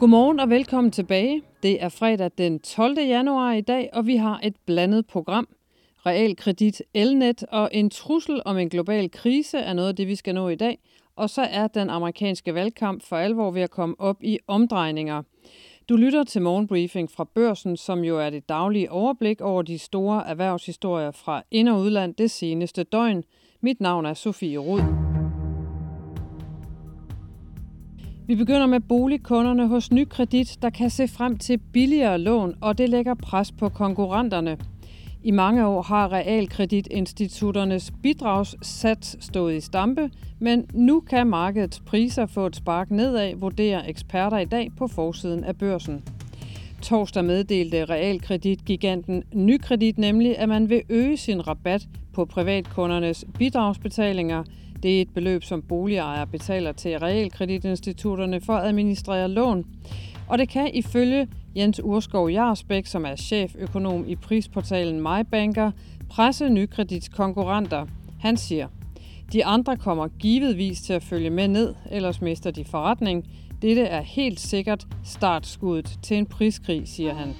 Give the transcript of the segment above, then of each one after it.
Godmorgen og velkommen tilbage. Det er fredag den 12. januar i dag, og vi har et blandet program. Realkredit, elnet og en trussel om en global krise er noget af det, vi skal nå i dag. Og så er den amerikanske valgkamp for alvor ved at komme op i omdrejninger. Du lytter til morgenbriefing fra børsen, som jo er det daglige overblik over de store erhvervshistorier fra ind- og udland det seneste døgn. Mit navn er Sofie Rud. Vi begynder med boligkunderne hos Nykredit, der kan se frem til billigere lån, og det lægger pres på konkurrenterne. I mange år har realkreditinstitutternes bidragssats stået i stampe, men nu kan markedets priser få et spark nedad, vurderer eksperter i dag på forsiden af børsen. Torsdag meddelte realkreditgiganten Nykredit nemlig, at man vil øge sin rabat på privatkundernes bidragsbetalinger. Det er et beløb, som boligejere betaler til realkreditinstitutterne for at administrere lån. Og det kan ifølge Jens Urskov Jarsbæk, som er cheføkonom i prisportalen MyBanker, presse nykredits konkurrenter. Han siger, de andre kommer givetvis til at følge med ned, ellers mister de forretning. Dette er helt sikkert startskuddet til en priskrig, siger han.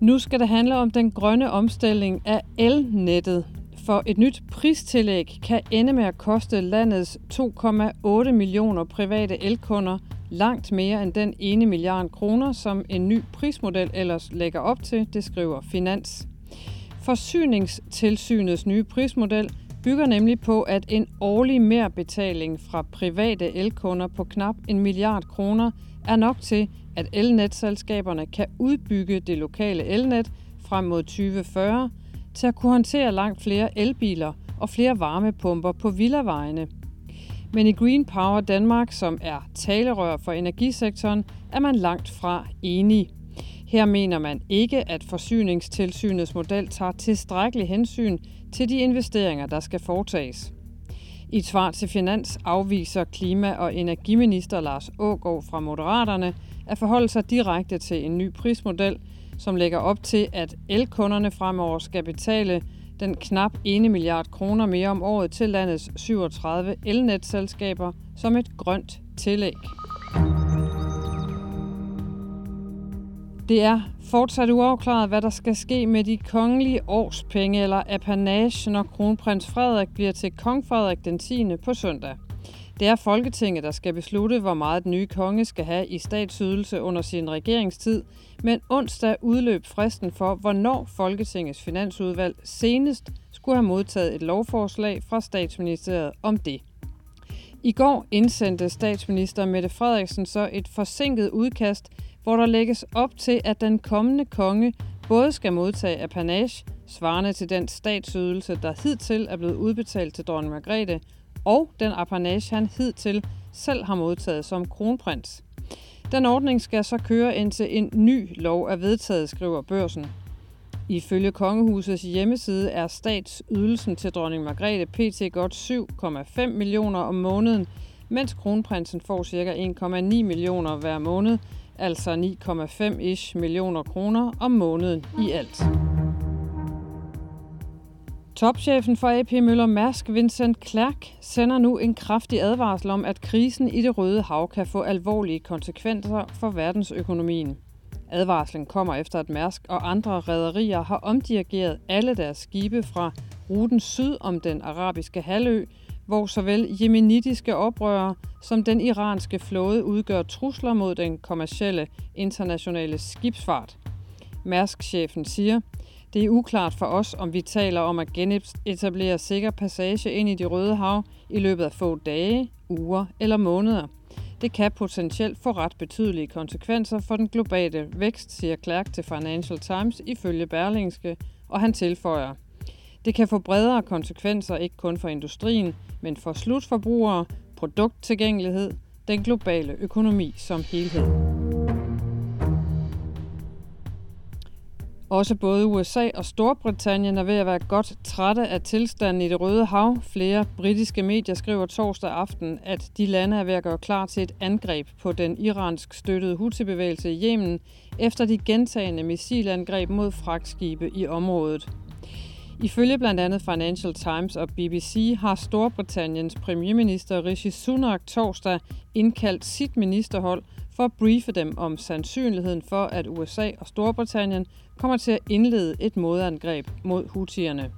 Nu skal det handle om den grønne omstilling af elnettet. For et nyt pristillæg kan ende med at koste landets 2,8 millioner private elkunder langt mere end den ene milliard kroner, som en ny prismodel ellers lægger op til, det skriver Finans. Forsyningstilsynets nye prismodel bygger nemlig på, at en årlig merbetaling fra private elkunder på knap en milliard kroner er nok til, at elnetselskaberne kan udbygge det lokale elnet frem mod 2040 til at kunne håndtere langt flere elbiler og flere varmepumper på villavejene. Men i Green Power Danmark, som er talerør for energisektoren, er man langt fra enig. Her mener man ikke, at forsyningstilsynets model tager tilstrækkelig hensyn til de investeringer, der skal foretages. I et svar til Finans afviser klima- og energiminister Lars Ågaard fra Moderaterne at forholde sig direkte til en ny prismodel, som lægger op til, at elkunderne fremover skal betale den knap 1 milliard kroner mere om året til landets 37 elnetselskaber som et grønt tillæg. Det er fortsat uafklaret, hvad der skal ske med de kongelige årspenge eller apanage, når kronprins Frederik bliver til kong Frederik den 10. på søndag. Det er Folketinget, der skal beslutte, hvor meget den nye konge skal have i statsydelse under sin regeringstid, men onsdag udløb fristen for, hvornår Folketingets finansudvalg senest skulle have modtaget et lovforslag fra statsministeriet om det. I går indsendte statsminister Mette Frederiksen så et forsinket udkast, hvor der lægges op til, at den kommende konge både skal modtage apanage, svarende til den statsydelse, der hidtil er blevet udbetalt til dronning Margrethe, og den apanage, han hidtil selv har modtaget som kronprins. Den ordning skal så køre indtil en ny lov er vedtaget, skriver børsen. Ifølge Kongehusets hjemmeside er statsydelsen til dronning Margrethe pt. godt 7,5 millioner om måneden, mens kronprinsen får ca. 1,9 millioner hver måned, altså 9,5 millioner kroner om måneden i alt. Topchefen for AP Møller Mærsk, Vincent Clerc, sender nu en kraftig advarsel om, at krisen i det røde hav kan få alvorlige konsekvenser for verdensøkonomien. Advarslen kommer efter, at Mærsk og andre rædderier har omdirigeret alle deres skibe fra ruten syd om den arabiske halvø, hvor såvel jemenitiske oprørere som den iranske flåde udgør trusler mod den kommercielle internationale skibsfart. Mærsk-chefen siger, det er uklart for os, om vi taler om at genetablere sikker passage ind i det røde hav i løbet af få dage, uger eller måneder. Det kan potentielt få ret betydelige konsekvenser for den globale vækst, siger Clark til Financial Times ifølge Berlingske, og han tilføjer. Det kan få bredere konsekvenser ikke kun for industrien, men for slutforbrugere, produkttilgængelighed, den globale økonomi som helhed. Også både USA og Storbritannien er ved at være godt trætte af tilstanden i det Røde Hav. Flere britiske medier skriver torsdag aften, at de lande er ved at gøre klar til et angreb på den iransk støttede Houthi-bevægelse i Yemen, efter de gentagende missilangreb mod fragtskibe i området. Ifølge blandt andet Financial Times og BBC har Storbritanniens premierminister Rishi Sunak torsdag indkaldt sit ministerhold for at briefe dem om sandsynligheden for, at USA og Storbritannien kommer til at indlede et modangreb mod hutierne.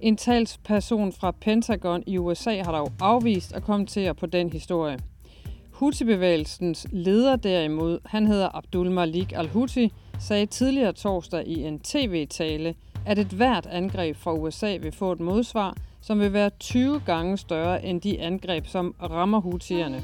En talsperson fra Pentagon i USA har dog afvist at kommentere på den historie. Houthi-bevægelsens leder derimod, han hedder Abdul Malik al-Houthi, sagde tidligere torsdag i en tv-tale, at et hvert angreb fra USA vil få et modsvar, som vil være 20 gange større end de angreb, som rammer hutierne.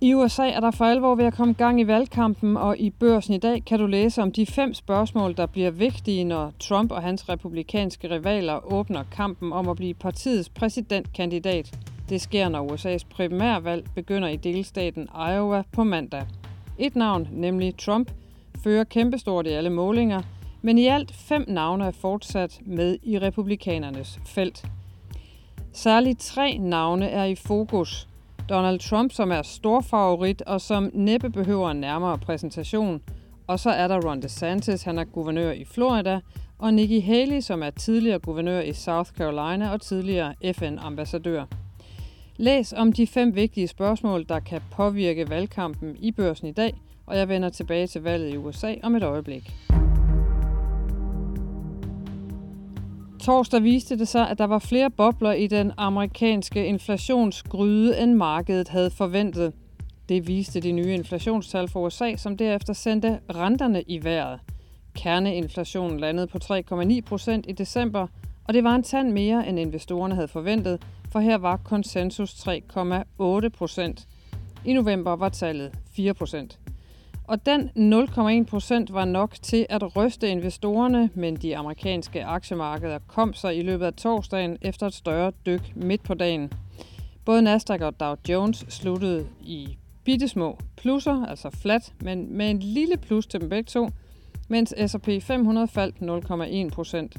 I USA er der for alvor ved at komme gang i valgkampen, og i børsen i dag kan du læse om de fem spørgsmål, der bliver vigtige, når Trump og hans republikanske rivaler åbner kampen om at blive partiets præsidentkandidat. Det sker, når USA's primærvalg begynder i delstaten Iowa på mandag. Et navn, nemlig Trump, fører kæmpestort i alle målinger, men i alt fem navne er fortsat med i republikanernes felt. Særligt tre navne er i fokus. Donald Trump, som er stor favorit og som næppe behøver en nærmere præsentation. Og så er der Ron DeSantis, han er guvernør i Florida, og Nikki Haley, som er tidligere guvernør i South Carolina og tidligere FN-ambassadør. Læs om de fem vigtige spørgsmål, der kan påvirke valgkampen i børsen i dag, og jeg vender tilbage til valget i USA om et øjeblik. Torsdag viste det sig, at der var flere bobler i den amerikanske inflationsgryde, end markedet havde forventet. Det viste de nye inflationstal for USA, som derefter sendte renterne i vejret. Kerneinflationen landede på 3,9 procent i december, og det var en tand mere, end investorerne havde forventet, for her var konsensus 3,8 procent. I november var tallet 4 procent. Og den 0,1 procent var nok til at ryste investorerne, men de amerikanske aktiemarkeder kom sig i løbet af torsdagen efter et større dyk midt på dagen. Både Nasdaq og Dow Jones sluttede i bittesmå plusser, altså flat, men med en lille plus til dem begge to, mens S&P 500 faldt 0,1 procent.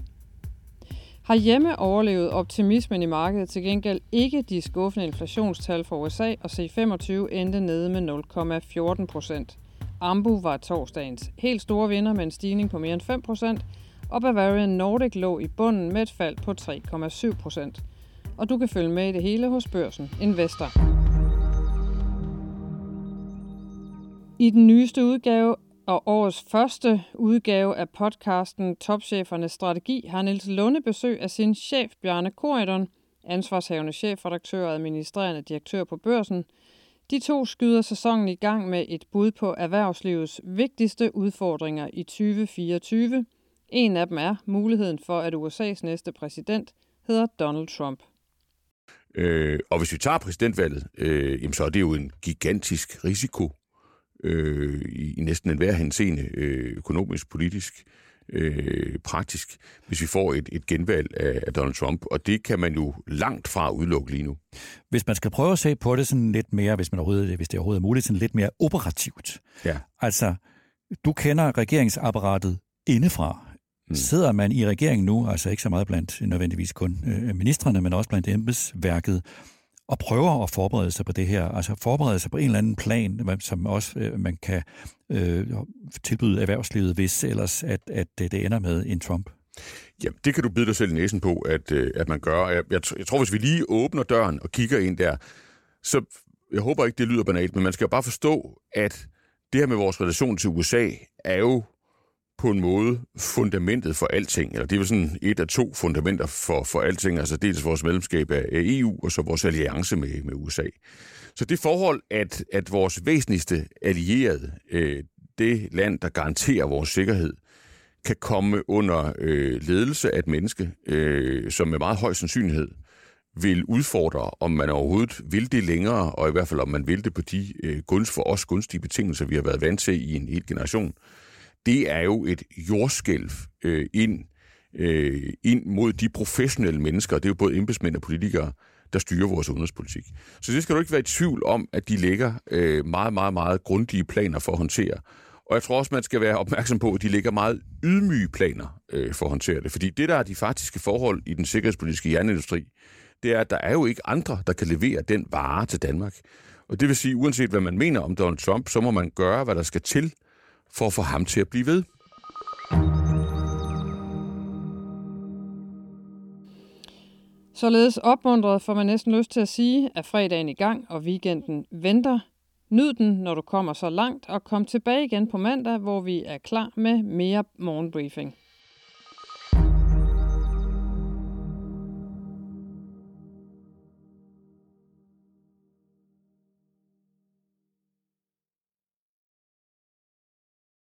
Herhjemme overlevede optimismen i markedet til gengæld ikke de skuffende inflationstal for USA, og C25 endte nede med 0,14 procent. Ambu var torsdagens helt store vinder med en stigning på mere end 5%, og Bavarian Nordic lå i bunden med et fald på 3,7%. Og du kan følge med i det hele hos børsen Investor. I den nyeste udgave og årets første udgave af podcasten Topchefernes Strategi har Niels Lunde besøg af sin chef Bjarne Koridon, ansvarshavende chefredaktør og administrerende direktør på børsen – de to skyder sæsonen i gang med et bud på erhvervslivets vigtigste udfordringer i 2024. En af dem er muligheden for, at USA's næste præsident hedder Donald Trump. Øh, og hvis vi tager præsidentvalget, øh, jamen så er det jo en gigantisk risiko øh, i, i næsten enhver henseende, øh, økonomisk, politisk øh, praktisk, hvis vi får et, et genvalg af, af Donald Trump. Og det kan man jo langt fra udelukke lige nu. Hvis man skal prøve at se på det sådan lidt mere, hvis, man overhovedet, hvis det overhovedet er muligt, sådan lidt mere operativt. Ja. Altså, du kender regeringsapparatet indefra. Mm. Sidder man i regeringen nu, altså ikke så meget blandt nødvendigvis kun øh, ministerne, men også blandt embedsværket, og prøver at forberede sig på det her, altså forberede sig på en eller anden plan, som også øh, man kan øh, tilbyde erhvervslivet, hvis ellers at, at øh, det ender med en Trump? Ja, det kan du bide dig selv i næsen på, at, øh, at man gør. Jeg, jeg, jeg tror, hvis vi lige åbner døren og kigger ind der, så jeg håber ikke, det lyder banalt, men man skal jo bare forstå, at det her med vores relation til USA er jo på en måde fundamentet for alting, eller det er jo sådan et af to fundamenter for, for alting, altså dels vores medlemskab af EU, og så vores alliance med, med USA. Så det forhold, at, at vores væsentligste allierede, øh, det land, der garanterer vores sikkerhed, kan komme under øh, ledelse af et menneske, øh, som med meget høj sandsynlighed vil udfordre, om man overhovedet vil det længere, og i hvert fald om man vil det på de øh, gunst for os gunstige betingelser, vi har været vant til i en hel generation, det er jo et jordskælv øh, ind, øh, ind mod de professionelle mennesker, det er jo både embedsmænd og politikere, der styrer vores udenrigspolitik. Så det skal du ikke være i tvivl om, at de lægger øh, meget, meget, meget grundige planer for at håndtere. Og jeg tror også, man skal være opmærksom på, at de lægger meget ydmyge planer øh, for at håndtere det. Fordi det, der er de faktiske forhold i den sikkerhedspolitiske jernindustri, det er, at der er jo ikke andre, der kan levere den vare til Danmark. Og det vil sige, uanset hvad man mener om Donald Trump, så må man gøre, hvad der skal til for at få ham til at blive ved. Således opmuntret får man næsten lyst til at sige, at fredagen i gang og weekenden venter. Nyd den, når du kommer så langt, og kom tilbage igen på mandag, hvor vi er klar med mere morgenbriefing.